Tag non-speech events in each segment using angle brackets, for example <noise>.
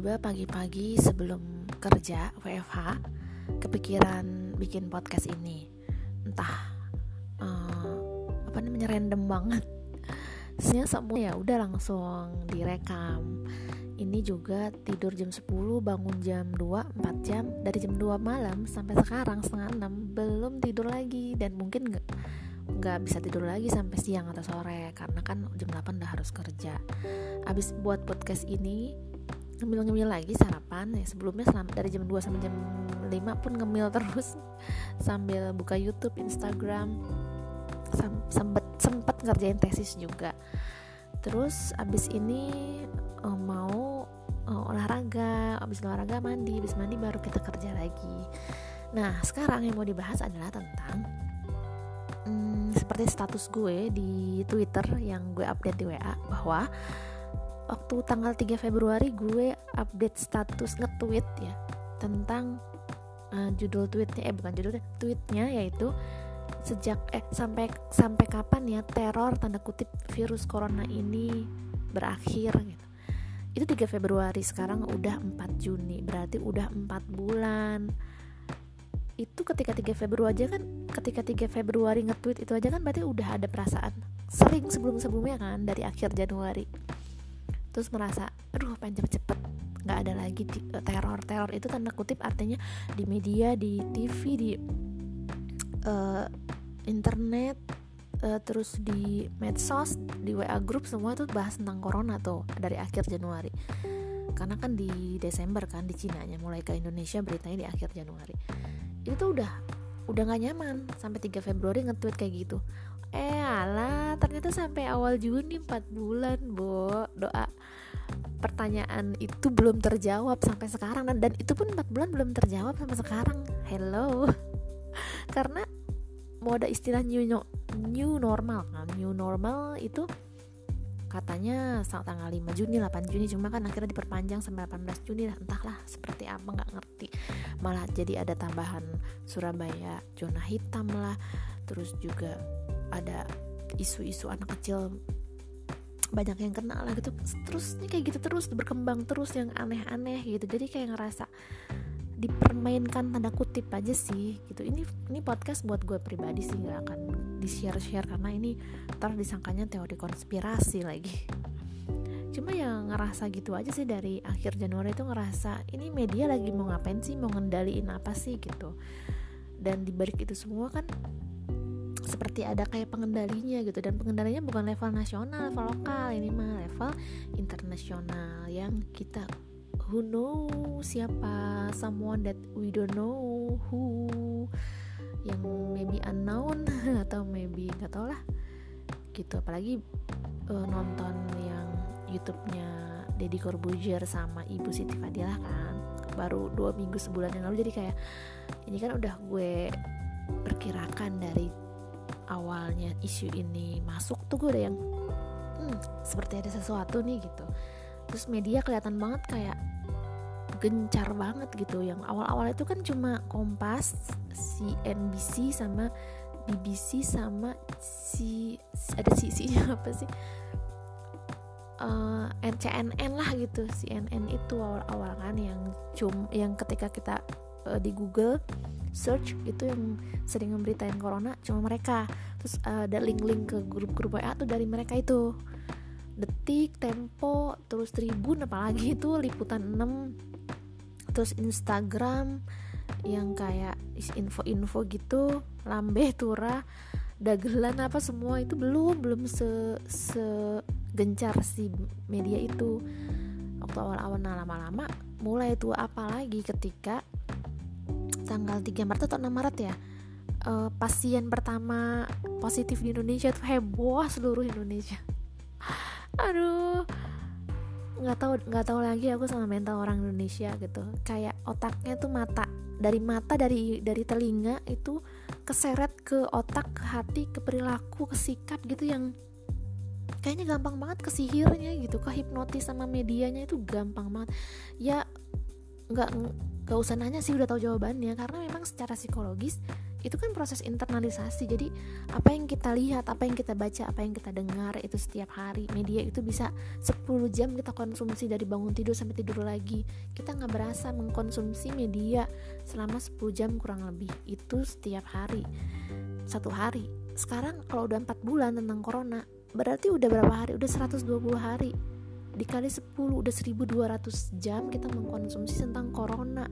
tiba-tiba pagi-pagi sebelum kerja WFH kepikiran bikin podcast ini. Entah uh, apa namanya random banget. Sebenarnya semua ya udah langsung direkam. Ini juga tidur jam 10 bangun jam 2 4 jam. Dari jam 2 malam sampai sekarang setengah 6 belum tidur lagi. Dan mungkin nggak nggak bisa tidur lagi sampai siang atau sore. Karena kan jam 8 udah harus kerja. Abis buat podcast ini ngemil-ngemil lagi sarapan ya. Sebelumnya selama dari jam 2 sampai jam 5 pun ngemil <laughs> terus. Sambil buka YouTube, Instagram. Sempet sempet ngerjain tesis juga. Terus abis ini uh, mau uh, olahraga. Abis olahraga mandi. Abis mandi baru kita kerja lagi. Nah sekarang yang mau dibahas adalah tentang hmm, seperti status gue di Twitter yang gue update di WA bahwa waktu tanggal 3 Februari gue update status nge-tweet ya tentang uh, judul tweetnya eh bukan judulnya tweetnya yaitu sejak eh sampai sampai kapan ya teror tanda kutip virus corona ini berakhir gitu. Itu 3 Februari sekarang udah 4 Juni berarti udah 4 bulan. Itu ketika 3 Februari aja kan ketika 3 Februari nge-tweet itu aja kan berarti udah ada perasaan sering sebelum-sebelumnya kan dari akhir Januari terus merasa aduh pengen cepet-cepet? Nggak ada lagi teror-teror itu tanda kutip artinya di media di TV di uh, internet uh, terus di medsos di WA grup semua tuh bahas tentang corona tuh dari akhir Januari. Karena kan di Desember kan di Cina nya mulai ke Indonesia beritanya di akhir Januari. Itu tuh udah udah nggak nyaman. Sampai 3 Februari nge-tweet kayak gitu. Eh alah ternyata sampai awal Juni 4 bulan bo doa pertanyaan itu belum terjawab sampai sekarang dan, dan itu pun 4 bulan belum terjawab sampai sekarang. Hello. <laughs> Karena mau ada istilah new new normal kan? New normal itu katanya tanggal 5 Juni 8 Juni. Cuma kan akhirnya diperpanjang sampai 18 Juni lah. Entahlah seperti apa nggak ngerti. Malah jadi ada tambahan Surabaya zona hitam lah. Terus juga ada isu-isu anak kecil banyak yang kena lah gitu. Terus ini kayak gitu terus berkembang terus yang aneh-aneh gitu. Jadi kayak ngerasa dipermainkan tanda kutip aja sih gitu. Ini ini podcast buat gue pribadi sih nggak akan di share share karena ini ntar disangkanya teori konspirasi lagi. Cuma yang ngerasa gitu aja sih dari akhir Januari itu ngerasa ini media lagi mau ngapain sih mau ngendaliin apa sih gitu. Dan dibalik itu semua kan seperti ada kayak pengendalinya gitu. Dan pengendalinya bukan level nasional level lokal. Ini mah level internasional yang kita who know siapa? Someone that we don't know who. Yang maybe unknown <laughs> atau maybe nggak tau lah. Gitu. Apalagi uh, nonton yang YouTube-nya Deddy Corbuzier sama Ibu Siti Fadilah kan. Baru dua minggu sebulan yang lalu. Jadi kayak ini kan udah gue perkirakan dari awalnya isu ini masuk tuh gue udah yang hmm, seperti ada sesuatu nih gitu. Terus media kelihatan banget kayak gencar banget gitu. Yang awal-awal itu kan cuma Kompas, CNBC sama BBC sama si ada si nya <laughs> apa sih? Uh, eh, CNN lah gitu. CNN itu awal-awal kan yang cum yang ketika kita uh, di Google search itu yang sering memberitain corona cuma mereka. Terus uh, ada link-link ke grup-grup WA tuh dari mereka itu. Detik tempo terus tribun apalagi itu liputan 6 terus Instagram yang kayak info-info gitu lambe turah dagelan apa semua itu belum belum se, se gencar si media itu. Waktu awal-awal nah lama-lama mulai tuh apalagi ketika tanggal 3 Maret atau 6 Maret ya uh, pasien pertama positif di Indonesia tuh heboh seluruh Indonesia. <laughs> Aduh nggak tahu nggak tahu lagi aku sama mental orang Indonesia gitu. Kayak otaknya tuh mata dari mata dari dari telinga itu keseret ke otak ke hati ke perilaku ke sikap gitu yang kayaknya gampang banget ke sihirnya gitu ke hipnotis sama medianya itu gampang banget. Ya nggak gak usah nanya sih udah tahu jawabannya. Karena memang secara psikologis itu kan proses internalisasi. Jadi apa yang kita lihat apa yang kita baca apa yang kita dengar itu setiap hari media itu bisa 10 jam kita konsumsi dari bangun tidur sampai tidur lagi. Kita nggak berasa mengkonsumsi media selama 10 jam kurang lebih. Itu setiap hari. Satu hari. Sekarang kalau udah 4 bulan tentang corona berarti udah berapa hari? Udah 120 hari dikali 10 udah 1200 jam kita mengkonsumsi tentang corona.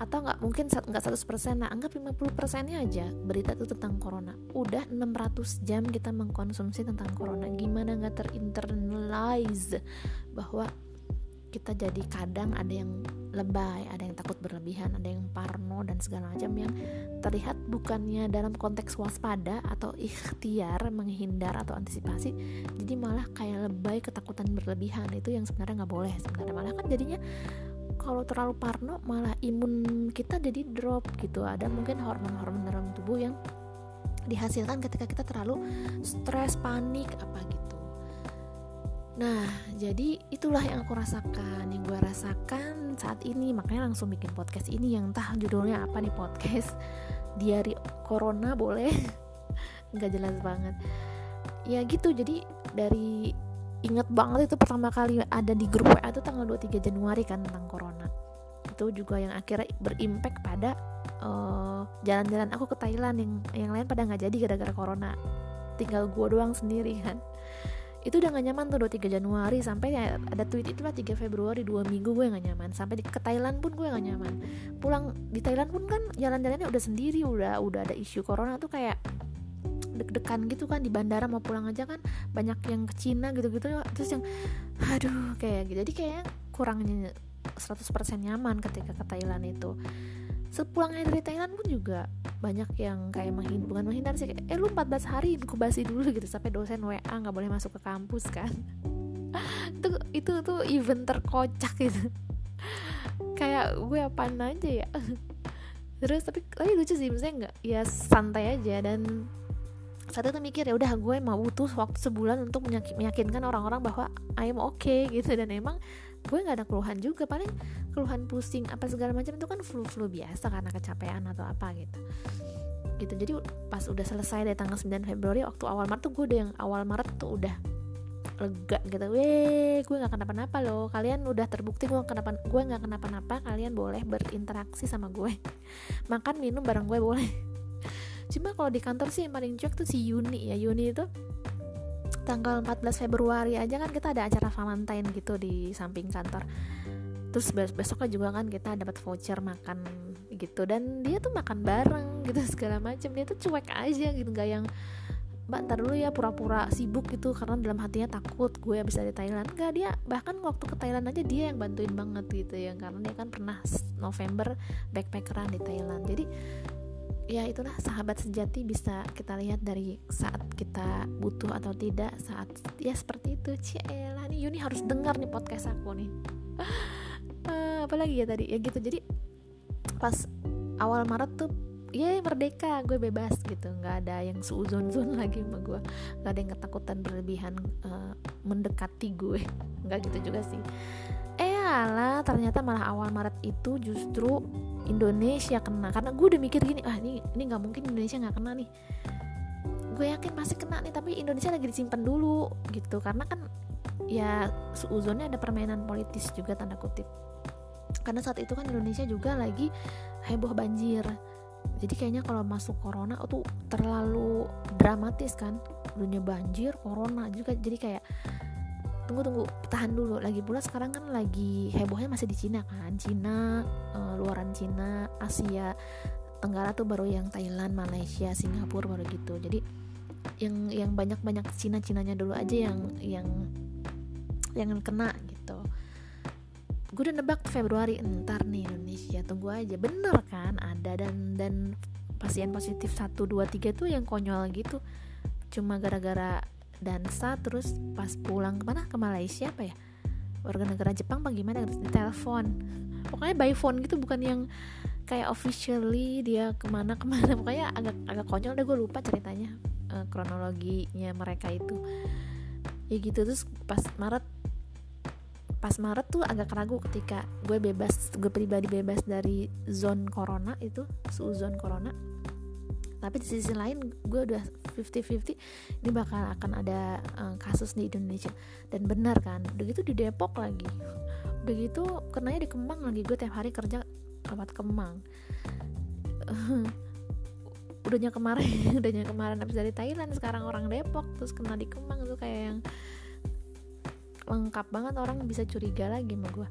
Atau nggak mungkin nggak 100% nah anggap 50 persennya aja berita itu tentang corona. Udah 600 jam kita mengkonsumsi tentang corona. Gimana nggak terinternalize bahwa kita jadi kadang ada yang lebay, ada yang takut berlebihan, ada yang parno dan segala macam yang terlihat bukannya dalam konteks waspada atau ikhtiar menghindar atau antisipasi, jadi malah kayak lebay ketakutan berlebihan. Itu yang sebenarnya nggak boleh sebenarnya. Malah kan jadinya kalau terlalu parno malah imun kita jadi drop gitu. Ada mungkin hormon-hormon dalam tubuh yang dihasilkan ketika kita terlalu stres panik apa gitu. Nah jadi itulah yang aku rasakan yang gue rasakan saat ini makanya langsung bikin podcast ini yang entah judulnya apa nih podcast diari corona boleh? <laughs> Nggak jelas banget. Ya gitu jadi dari inget banget itu pertama kali ada di grup WA itu tanggal 23 Januari kan tentang corona. Itu juga yang akhirnya berimpact pada eh, jalan-jalan aku ke Thailand yang yang lain pada nggak jadi gara-gara corona. Tinggal gue doang sendiri kan itu udah gak nyaman tuh 23 Januari sampai ada tweet itulah 3 Februari dua minggu gue gak nyaman. Sampai di, ke Thailand pun gue gak nyaman. Pulang di Thailand pun kan jalan-jalannya udah sendiri udah udah ada isu corona tuh kayak deg-degan gitu kan di bandara mau pulang aja kan banyak yang ke Cina gitu-gitu terus yang aduh kayak gitu. Jadi kayak kurangnya 100% nyaman ketika ke Thailand itu sepulangnya dari Thailand pun juga banyak yang kayak menghindar bukan menghindar sih eh lu 14 hari inkubasi dulu <laughs> gitu sampai dosen WA nggak boleh masuk ke kampus kan. <laughs> Itu itu tuh event terkocak gitu. Kayak gue apaan aja ya. <laughs> Terus tapi tapi lucu sih misalnya nggak ya santai aja dan saat itu mikir ya udah gue mau butuh waktu sebulan untuk meyakinkan orang-orang bahwa I'm okay gitu. Dan emang gue nggak ada keluhan juga paling keluhan pusing apa segala macam itu kan flu-flu biasa karena kecapean atau apa gitu. Gitu jadi pas udah selesai dari tanggal 9 Februari waktu awal Maret tuh gue udah yang awal Maret tuh udah lega gitu. Weh gue nggak kenapa-napa loh. Kalian udah terbukti gue kenapa gue nggak kenapa-napa kalian boleh berinteraksi sama gue. <laughs> Makan minum bareng gue boleh. <laughs> Cuma kalau di kantor sih yang paling cuek tuh si Yuni ya. Yuni itu tanggal 14 Februari aja kan kita ada acara Valentine gitu di samping kantor. Terus besoknya juga kan kita dapat voucher makan gitu. Dan dia tuh makan bareng gitu <laughs> segala macam dia tuh cuek aja gitu nggak yang mbak ntar dulu ya pura-pura sibuk gitu karena dalam hatinya takut gue bisa di Thailand. Gak dia bahkan waktu ke Thailand aja dia yang bantuin banget gitu ya karena dia kan pernah November backpackeran di Thailand. Jadi ya itulah sahabat sejati bisa kita lihat dari saat kita butuh atau tidak saat ya seperti itu. Cielah nih Yuni harus dengar nih podcast aku nih. Uh, <laughs> apalagi ya tadi? Ya gitu. Jadi pas awal Maret tuh ya merdeka gue bebas gitu. Nggak ada yang suuzon zon <laughs> lagi sama gue. Nggak ada yang ketakutan berlebihan uh, mendekati gue. Nggak gitu juga sih alah ternyata malah awal Maret itu justru Indonesia kena. Karena gue udah mikir gini ah ini ini nggak mungkin Indonesia nggak kena nih. Gue yakin pasti kena nih tapi Indonesia lagi disimpan dulu gitu. Karena kan ya seuzonnya ada permainan politis juga tanda kutip. Karena saat itu kan Indonesia juga lagi heboh banjir. Jadi kayaknya kalau masuk corona itu terlalu dramatis kan. Dunia banjir corona juga. Jadi kayak tunggu tunggu. Tahan dulu. Lagi pula sekarang kan lagi hebohnya masih di Cina kan? Cina uh, luaran Cina Asia Tenggara tuh baru yang Thailand Malaysia Singapura baru gitu. Jadi yang yang banyak banyak Cina Cinanya dulu aja yang yang yang kena gitu. Gue udah nebak Februari. Entar nih Indonesia tunggu aja. Bener kan? Ada dan dan pasien positif 1, 2, 3 tuh yang konyol gitu. Cuma gara-gara dansa terus pas pulang ke mana? Ke Malaysia apa ya? Warga negara Jepang bagaimana harus ditelepon. Pokoknya by phone gitu bukan yang kayak officially dia ke mana <laughs> ke mana. Pokoknya agak agak konyol deh gue lupa ceritanya uh, kronologinya mereka itu. Ya gitu terus pas Maret pas Maret tuh agak ragu ketika gue bebas gue pribadi bebas dari zone corona itu zone corona tapi di sisi lain gue udah 50-50 ini bakal akan ada uh, kasus di Indonesia. Dan benar kan udah gitu di Depok lagi. Udah gitu kenanya di Kemang lagi gue tiap hari kerja lewat Kemang. <laughs> Udahnya kemarin <laughs> udahnya kemarin habis dari Thailand sekarang orang Depok terus kena di Kemang tuh kayak yang lengkap banget orang bisa curiga lagi sama gue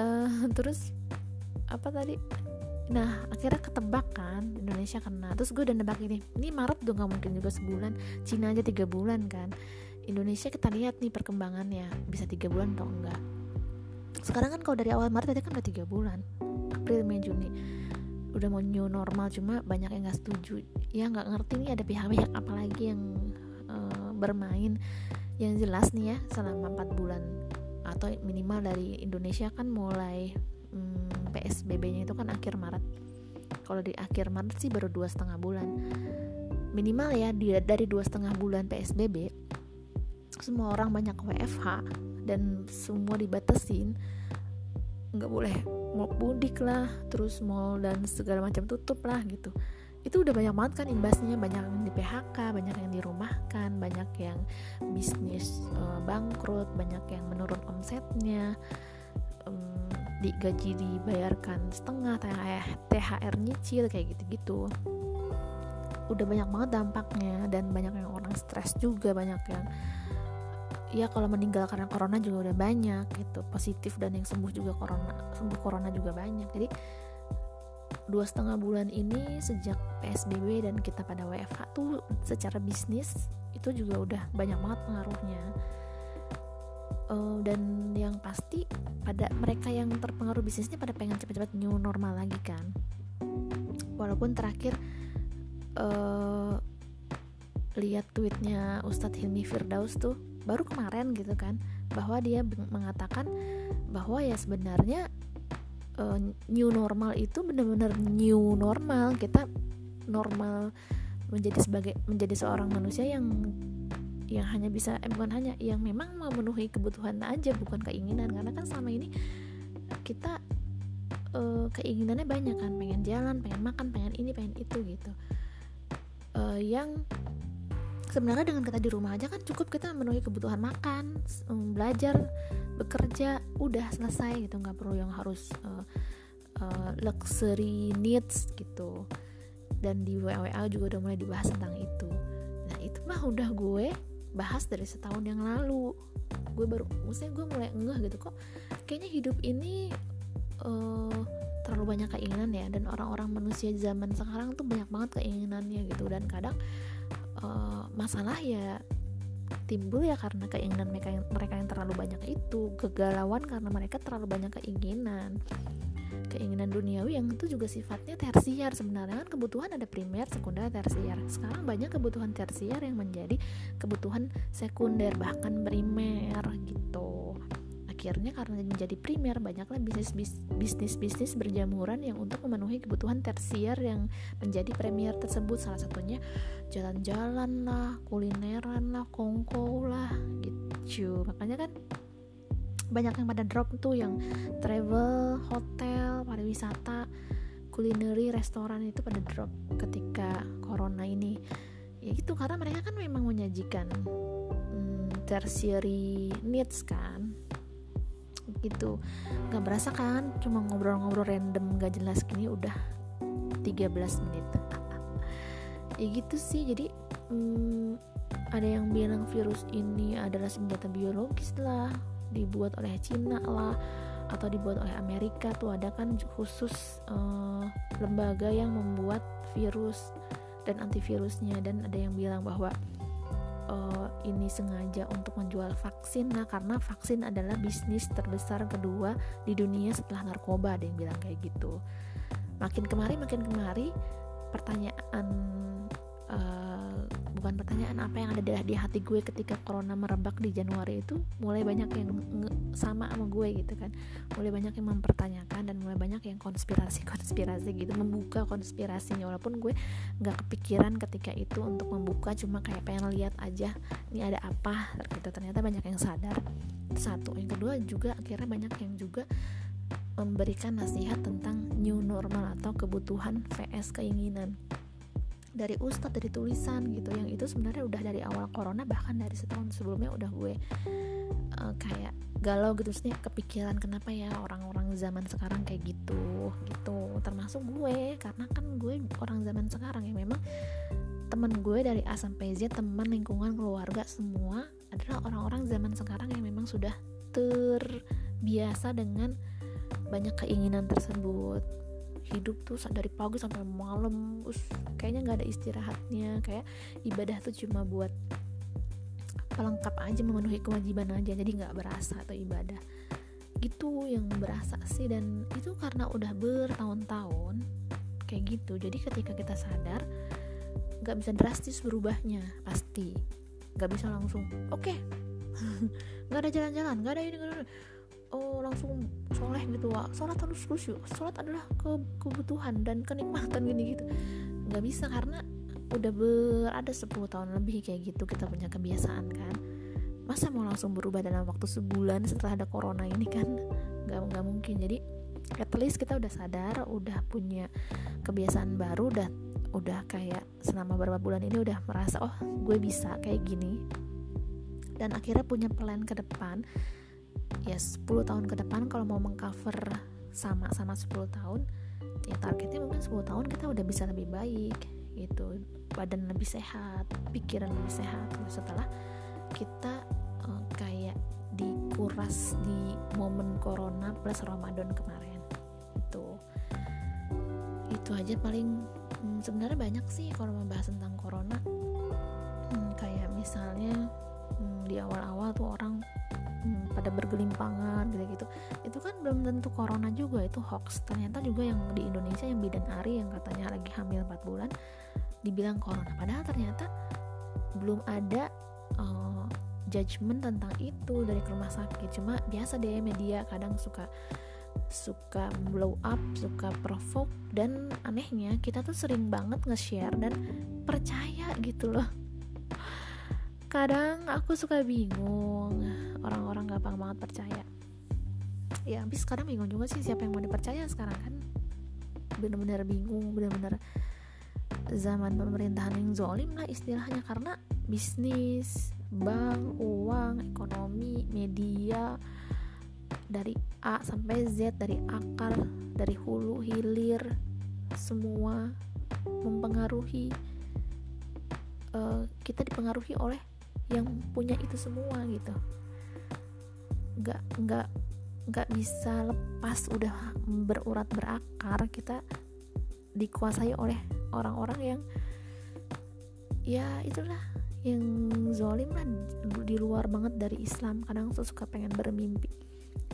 uh, <laughs> terus apa tadi nah akhirnya ketebak kan Indonesia kena. Terus gue udah nebak ini ini Maret udah nggak mungkin juga sebulan. Cina aja tiga bulan kan. Indonesia kita lihat nih perkembangannya bisa tiga bulan atau enggak. Sekarang kan kalau dari awal Maret tadi kan udah tiga bulan April Mei Juni. Udah mau new normal cuma banyak yang nggak setuju. Ya nggak ngerti nih ada pihak-pihak apa lagi yang uh, bermain. Yang jelas nih ya selama 4 bulan atau minimal dari Indonesia kan mulai PSBB-nya itu kan akhir Maret. Kalau di akhir Maret sih baru dua setengah bulan. Minimal ya dari dua setengah bulan PSBB semua orang banyak WFH dan semua dibatasin. Nggak boleh mau mudik lah terus mall dan segala macam tutup lah gitu. Itu udah banyak banget kan imbasnya banyak yang di PHK banyak yang dirumahkan banyak yang bisnis uh, bangkrut banyak yang menurun omsetnya di gaji dibayarkan setengah THR, THR nyicil kayak gitu-gitu. Udah banyak banget dampaknya dan banyak yang orang stres juga banyak yang ya kalau meninggal karena corona juga udah banyak gitu. Positif dan yang sembuh juga corona sembuh corona juga banyak. Jadi dua setengah bulan ini sejak psbb dan kita pada wfh tuh secara bisnis itu juga udah banyak banget pengaruhnya uh, dan yang pasti pada mereka yang terpengaruh bisnisnya pada pengen cepat-cepat new normal lagi kan. Walaupun terakhir uh, lihat tweetnya Ustadz Hilmi Firdaus tuh baru kemarin gitu kan bahwa dia mengatakan bahwa ya sebenarnya uh, new normal itu benar-benar new normal. Kita normal menjadi sebagai menjadi seorang manusia yang yang hanya bisa eh, bukan hanya yang memang memenuhi kebutuhan aja bukan keinginan. Karena kan selama ini kita uh, keinginannya banyak kan. Pengen jalan pengen makan pengen ini pengen itu gitu. Uh, yang sebenarnya dengan kita di rumah aja kan cukup kita memenuhi kebutuhan makan belajar bekerja udah selesai gitu. Nggak perlu yang harus uh, uh, luxury needs gitu. Dan di WWA juga udah mulai dibahas tentang itu. Nah itu mah udah gue bahas dari setahun yang lalu. Gue baru maksudnya gue mulai enggak gitu kok kayaknya hidup ini uh, terlalu banyak keinginan ya dan orang-orang manusia zaman sekarang tuh banyak banget keinginannya gitu. Dan kadang uh, masalah ya timbul ya karena keinginan mereka yang mereka yang terlalu banyak itu kegalauan karena mereka terlalu banyak keinginan keinginan duniawi yang itu juga sifatnya tersier sebenarnya kan kebutuhan ada primer sekunder tersier sekarang banyak kebutuhan tersier yang menjadi kebutuhan sekunder bahkan primer gitu. Akhirnya karena menjadi primer banyaklah bisnis bisnis bisnis berjamuran yang untuk memenuhi kebutuhan tersier yang menjadi premier tersebut. Salah satunya jalan-jalan lah kulineran lah kongko lah gitu. Makanya kan banyak yang pada drop tuh yang travel hotel pariwisata kulineri restoran itu pada drop ketika corona ini. Ya gitu karena mereka kan memang menyajikan hmm, tertiary needs kan. Gitu. Nggak berasa kan cuma ngobrol-ngobrol random gak jelas gini udah 13 menit. <laughs> Ya gitu sih jadi hmm, ada yang bilang virus ini adalah senjata biologis lah dibuat oleh Cina lah atau dibuat oleh Amerika tuh ada kan khusus uh, lembaga yang membuat virus dan antivirusnya. Dan ada yang bilang bahwa uh, ini sengaja untuk menjual vaksin. Nah karena vaksin adalah bisnis terbesar kedua di dunia setelah narkoba ada yang bilang kayak gitu. Makin kemari makin kemari pertanyaan bukan pertanyaan apa yang ada di, hati gue ketika corona merebak di Januari itu mulai banyak yang sama sama gue gitu kan. Mulai banyak yang mempertanyakan dan mulai banyak yang konspirasi konspirasi gitu membuka konspirasinya. Walaupun gue nggak kepikiran ketika itu untuk membuka cuma kayak pengen lihat aja ini ada apa gitu. Ternyata banyak yang sadar. Satu. Yang kedua juga akhirnya banyak yang juga memberikan nasihat tentang new normal atau kebutuhan vs keinginan dari ustadz dari tulisan gitu. Yang itu sebenarnya udah dari awal corona bahkan dari setahun sebelumnya udah gue uh, kayak galau gitu. Sih kepikiran kenapa ya orang-orang zaman sekarang kayak gitu gitu. Termasuk gue karena kan gue orang zaman sekarang ya. Memang teman gue dari A sampai Z teman lingkungan keluarga semua adalah orang-orang zaman sekarang yang memang sudah terbiasa dengan banyak keinginan tersebut hidup tuh dari pagi sampai malam terus kayaknya nggak ada istirahatnya kayak ibadah tuh cuma buat pelengkap aja memenuhi kewajiban aja jadi nggak berasa atau ibadah. Gitu yang berasa sih dan itu karena udah bertahun-tahun kayak gitu jadi ketika kita sadar nggak bisa drastis berubahnya pasti. Nggak bisa langsung oke. Okay. <laughs> nggak ada jalan-jalan nggak ada ini nggak ada oh langsung soleh gitu wah sholat harus khusyuk. Sholat adalah ke kebutuhan dan kenikmatan gini gitu. Nggak bisa karena udah berada 10 tahun lebih kayak gitu kita punya kebiasaan kan. Masa mau langsung berubah dalam waktu sebulan setelah ada corona ini kan? Nggak nggak mungkin. Jadi at least kita udah sadar udah punya kebiasaan baru udah udah kayak selama beberapa bulan ini udah merasa oh gue bisa kayak gini. Dan akhirnya punya plan ke depan ya 10 tahun ke depan kalau mau mengcover sama sama 10 tahun ya targetnya mungkin 10 tahun kita udah bisa lebih baik gitu. Badan lebih sehat pikiran lebih sehat gitu. setelah kita uh, kayak dikuras di momen corona plus Ramadan kemarin itu itu aja paling hmm, sebenarnya banyak sih kalau membahas tentang corona. Hmm, kayak misalnya hmm, di awal-awal tuh orang hmm, pada bergelimpangan gitu-gitu itu kan belum tentu corona juga itu hoax. Ternyata juga yang di Indonesia yang bidan Ari yang katanya lagi hamil 4 bulan dibilang corona. Padahal ternyata belum ada uh, judgement tentang itu dari rumah sakit. Cuma biasa deh media kadang suka suka blow up, suka provoke dan anehnya kita tuh sering banget nge-share dan percaya gitu loh. Kadang aku suka bingung orang-orang gampang banget percaya. Ya habis kadang bingung juga sih siapa yang mau dipercaya sekarang kan. Bener-bener bingung bener-bener zaman pemerintahan yang zolim lah istilahnya. Karena bisnis bank uang ekonomi media dari A sampai Z dari akar dari hulu hilir semua mempengaruhi uh, kita dipengaruhi oleh yang punya itu semua gitu nggak nggak nggak bisa lepas udah berurat berakar kita dikuasai oleh orang-orang yang ya itulah yang zolim lah di luar banget dari Islam. Kadang saya suka pengen bermimpi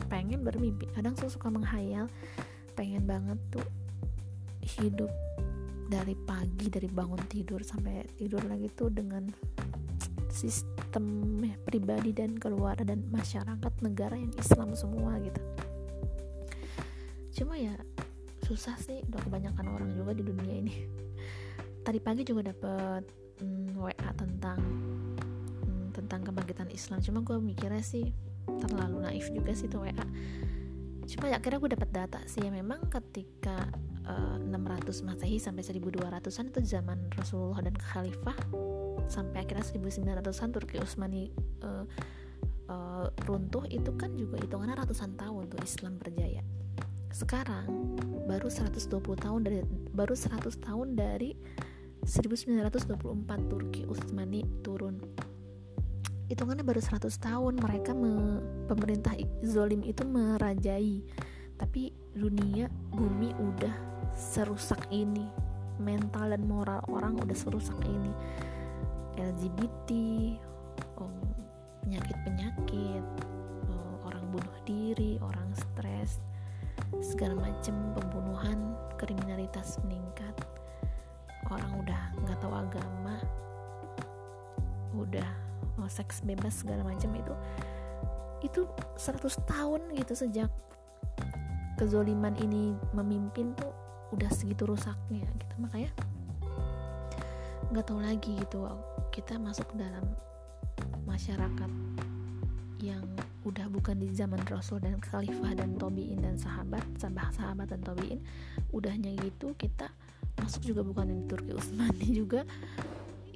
pengen bermimpi. Kadang saya suka menghayal pengen banget tuh hidup dari pagi dari bangun tidur sampai tidur lagi tuh dengan sistem pribadi dan keluarga dan masyarakat negara yang Islam semua gitu. Cuma ya susah sih. Udah kebanyakan orang juga di dunia ini. Tadi pagi juga dapet mm, WA tentang mm, tentang kebangkitan Islam. Cuma gue mikirnya sih terlalu naif juga sih tuh WA cuma ya akhirnya gue dapat data sih. Ya memang ketika uh, eh, 600 Masehi sampai 1200-an itu zaman Rasulullah dan Khalifah sampai akhirnya 1900-an Turki Utsmani uh, uh, runtuh itu kan juga hitungannya ratusan tahun tuh Islam berjaya. Sekarang baru 120 tahun dari baru 100 tahun dari 1924 Turki Utsmani turun. Hitungannya baru 100 tahun mereka me, pemerintah zolim itu merajai. Tapi dunia bumi udah serusak ini. Mental dan moral orang udah serusak ini LGBT penyakit-penyakit orang bunuh diri orang stres segala macam pembunuhan kriminalitas meningkat. Orang udah nggak tahu agama udah oh, seks bebas segala macam itu itu 100 tahun gitu sejak kezoliman ini memimpin tuh udah segitu rusaknya gitu. Makanya nggak tahu lagi gitu. Kita masuk dalam masyarakat yang udah bukan di zaman Rasul dan Khalifah dan Tobiin dan sahabat sahabat sahabat dan Tobiin udahnya gitu kita masuk juga bukan di Turki Utsmani <laughs> juga.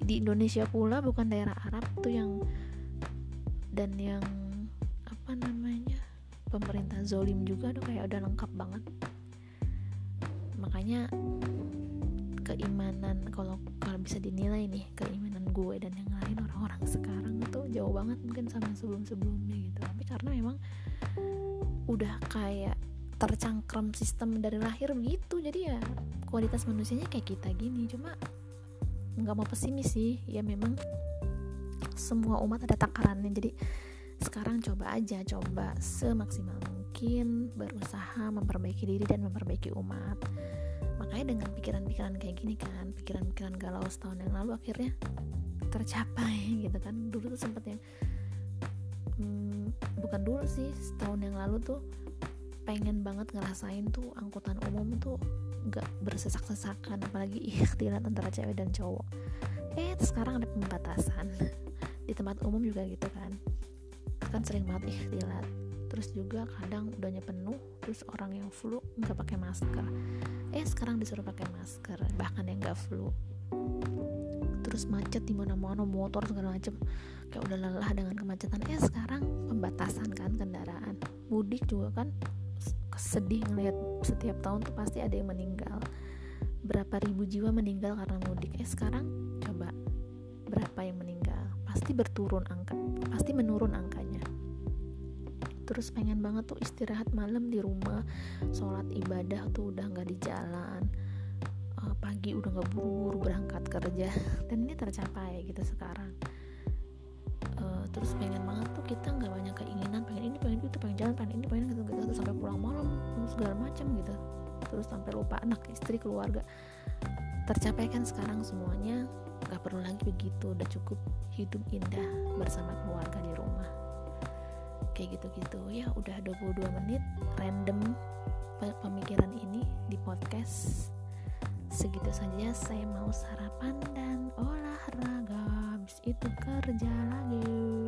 Di Indonesia pula bukan daerah Arab tuh yang dan yang apa namanya pemerintah zolim juga tuh kayak udah lengkap banget. Makanya keimanan kalau kalau bisa dinilai nih keimanan gue dan yang lain orang-orang sekarang tuh jauh banget mungkin sama sebelum-sebelumnya gitu. Tapi karena memang udah kayak tercangkrem sistem dari lahir begitu jadi ya kualitas manusianya kayak kita gini. Cuma nggak mau pesimis sih. Ya memang semua umat ada takarannya. Jadi sekarang coba aja coba semaksimal mungkin berusaha memperbaiki diri dan memperbaiki umat makanya dengan pikiran-pikiran kayak gini kan pikiran-pikiran galau setahun yang lalu akhirnya tercapai <laughs> gitu kan. Dulu tuh sempet yang hmm, bukan dulu sih setahun yang lalu tuh pengen banget ngerasain tuh angkutan umum tuh nggak bersesak-sesakan. Apalagi <laughs> ikhtilat antara cewek dan cowok. Eh sekarang ada pembatasan <laughs> di tempat umum juga gitu kan. Kan sering banget ikhtilat terus juga kadang udahnya penuh terus orang yang flu nggak pakai masker. Eh sekarang disuruh pakai masker bahkan yang nggak flu. Terus macet di mana-mana motor segala macem. Kayak udah lelah dengan kemacetan. Eh sekarang pembatasan kan kendaraan. Mudik juga kan sedih ngeliat setiap tahun tuh pasti ada yang meninggal. Berapa ribu jiwa meninggal karena mudik. Eh sekarang coba berapa yang meninggal? Pasti berturun angka pasti menurun angkanya terus pengen banget tuh istirahat malam di rumah. Sholat ibadah tuh udah nggak di jalan. Uh, pagi udah nggak buru-buru berangkat kerja. <laughs> Dan ini tercapai gitu sekarang. Uh, terus pengen banget tuh kita nggak banyak keinginan. Pengen ini pengen itu pengen jalan pengen ini pengen gitu gitu sampai pulang malam segala macam gitu. Terus sampai lupa anak istri keluarga. Tercapai kan sekarang semuanya. Nggak perlu lagi begitu. Udah cukup hidup indah bersama keluarga di rumah kayak gitu-gitu. Ya udah 22 menit random pemikiran ini di podcast. Segitu saja saya mau sarapan dan olahraga. Habis itu kerja lagi